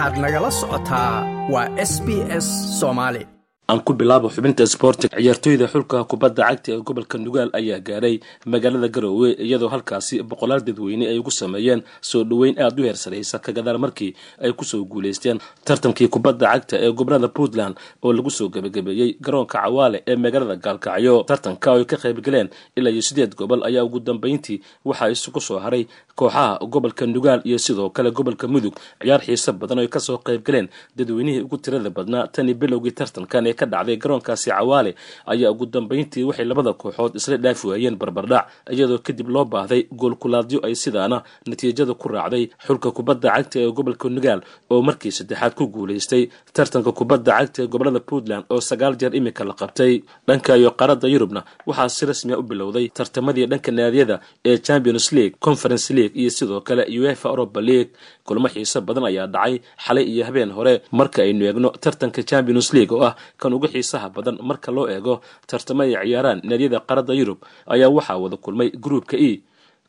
waxaad nagala socotaa. Waa s b s soomaali aan ku bilaabo xubinta sboortiga ciyaartooyda xulka kubadda cagta ee gobolka nugaal ayaa gaadhay magaalada garoowe iyadoo halkaasi boqolaal dadweyne ay ugu sameeyeen soo dhoweyn aada u heersanaysa ka gadaal markii ay ku soo guulaysteen tartankii kubadda cagta ee gobollada puntland oo lagu soo gebagabeeyey garoonka cawaale ee magaalada gaalkacyo tartanka oo ay ka qaybgaleen ilaa iyo sideed gobol ayaa ugu dambeyntii waxaa isugu soo haray kooxaha gobolka nugaal iyo sidoo kale gobolka mudug. Ciyaar xiiso badan oo ay ka soo qaybgaleen dadweynihii ugu tirada badnaa. Tani bilowgii tartankan ka dhacday garoonkaasi cawaale ayaa ugu dambeyntii waxay labada kooxood isla dhaafi waayeen barbardhac iyadoo kadib loo baahday goolkulaadyo ay sidaana natiijada ku raacday xulka kubadda cagta ee gobolka nugaal oo markii saddexaad ku guulaystay. Tartanka kubadda cagta ee gobollada puntland oo sagaal jeer imika la qabtay. Dhanka iyo qaarada yurubna waxaa si rasmiya u bilowday tartamadii dhanka naadiyada ee champions league conference league iyo sidoo kale uefa europa league. Kulmo xiiso badan ayaa dhacay xalay iyo habeen hore marka aynu eegno tartanka champions league oo ah kan ugu xiisaha badan marka loo eego tartamo ay ciyaaraan naadiyada qaarada yurub ayaa waxaa wada kulmay groupka e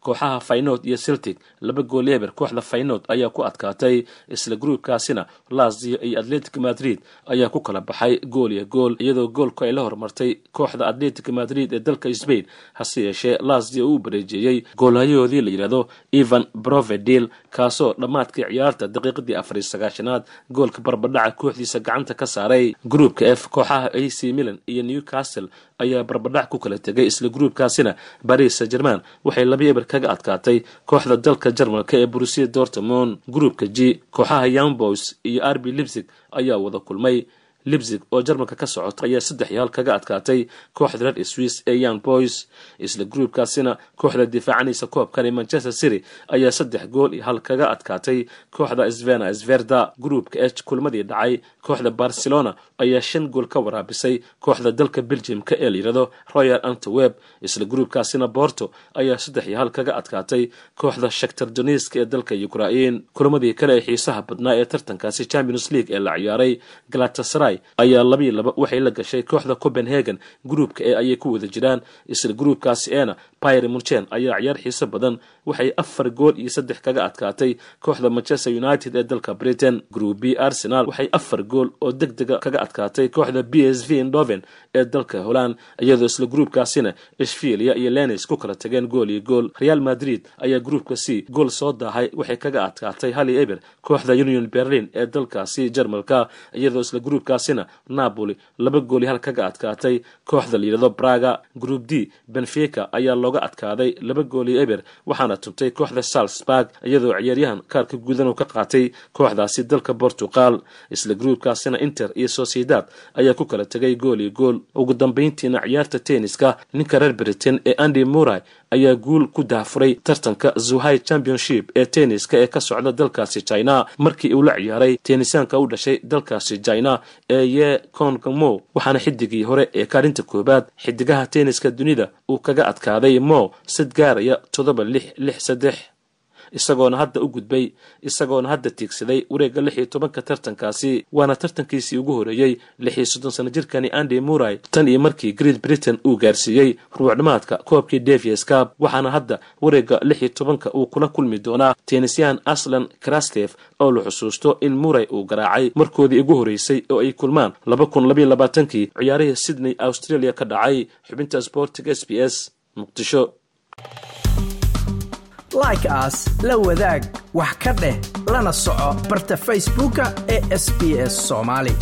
kooxaha faynod iyo celtic. Laba gool eber kooxda faynod ayaa ku adkaatay isla gruubkaasina. Lazio iyo atletic madrid ayaa ku kala baxay gool iyo gool iyadoo goolku ay la hormartay kooxda atletic madrid ee dalka sbain hase yeeshee lazio uu bareejeeyey goolhayahoodii la yidhaahdo evan brovedil kaasoo dhammaadkii ciyaarta daqiiqadii afariy sagaashanaad goolka barbadhaca kooxdiisa gacanta ka saaray. Gruupka f kooxaha ac milan iyo newcastle ayaa barbadhac ku kala tegay isla gruubkaasina. Baris german waxay laba eber kaga adkaatay kooxda dalka jarmalka ee brusia dortmond gruupka g kooxaha young boys iyo arbi libsig ayaa wada kulmay libsig oo jarmalka ka socota ayaa saddex iyo hal kaga adkaatay kooxda red swiss ee young boys. Isla gruubkaasina kooxda difaacanaysa koobkan ee manchester city ayaa saddex gool iyo hal kaga adkaatay kooxda svena sverda. Gruupka h kulmadii dhacay kooxda barcelona ayaa shan gool ka waraabisay kooxda dalka belgiumka ee layirahdo royal antwerp isla gruubkaasina borto ayaa saddex iyo hal kaga adkaatay kooxda shaktar doniska ee dalka ukrain kulamadii kale ee xiisaha badnaa ee tartankaasi champions league ee la ciyaaray galatasaray ayaa labii laba waxay la gashay kooxda copenhagen gruupka ee ayay ku wada jiraan. Isla gruupkaasi eena pyre munchen ayaa ciyaar xiiso badan waxay afar gool iyo saddex kaga adkaatay. Kooxda manchester united ee dalka britain group b arsenal waxay afar gool oo deg dega kaga adkaatay. Kooxda b s v indoven ee dalka holland iyadoo isla gruupkaasina ishfilia iyo lenis ku kala tageen gool iyo gool. Real madrid ayaa gruupka c gool soo daahay waxay kaga adkaatay hali eber. Kooxda union berlin ee dalkaasi jarmalka iyadoo isla gruupkaasina napoli laba gool iyo hal kaga adkaatay. Kooxda layidhahdo braga group d benfica ayaa looga adkaaday laba gool iyo eber waxaana tubtay kooxda salzburg iyadoo ciyaaryahan kaarka guudan uu ka qaatay kooxdaasi dalka portugal. Isla gruupkaasina inter iyo sociedad ayaa ku kala tegay gool iyo gool. Ugu dambeyntiina ciyaarta tenniska ninka reer britain ee andy muray ayaa guul ku daafuray tartanka zuhai championship ee tenniska ee ka socda dalkaasi china markii uu la ciyaaray. Tennisaanka u dhashay dalkaasi china ye kongmo waxaana xidigii hore ee kaalinta koobaad xidigaha tenniska dunida uu kaga adkaaday mo sid gaaraya toddoba lix lix saddex isagoona hadda u gudbay isagoona hadda tiigsaday wareegga lix iyo tobanka tartankaasi waana tartankiisii ugu horeeyey lix iyo soddon sano jirkani andy muray tan iyo markii great britain uu gaarsiiyey ruucdhamaadka koobkii davies cab waxaana hadda wareegga lix iyo tobanka uu kula kulmi doonaa tennisyan aslan krastef oo la xusuusto in muray uu garaacay markoodii ugu horeysay oo ay kulmaan laba kun labayo labaatankii ciyaarihii sydney australia ka dhacay. Xubinta sportiga s b s muqdisho like aas la wadaag wax ka dheh lana soco barta facebooka ee sb s somaali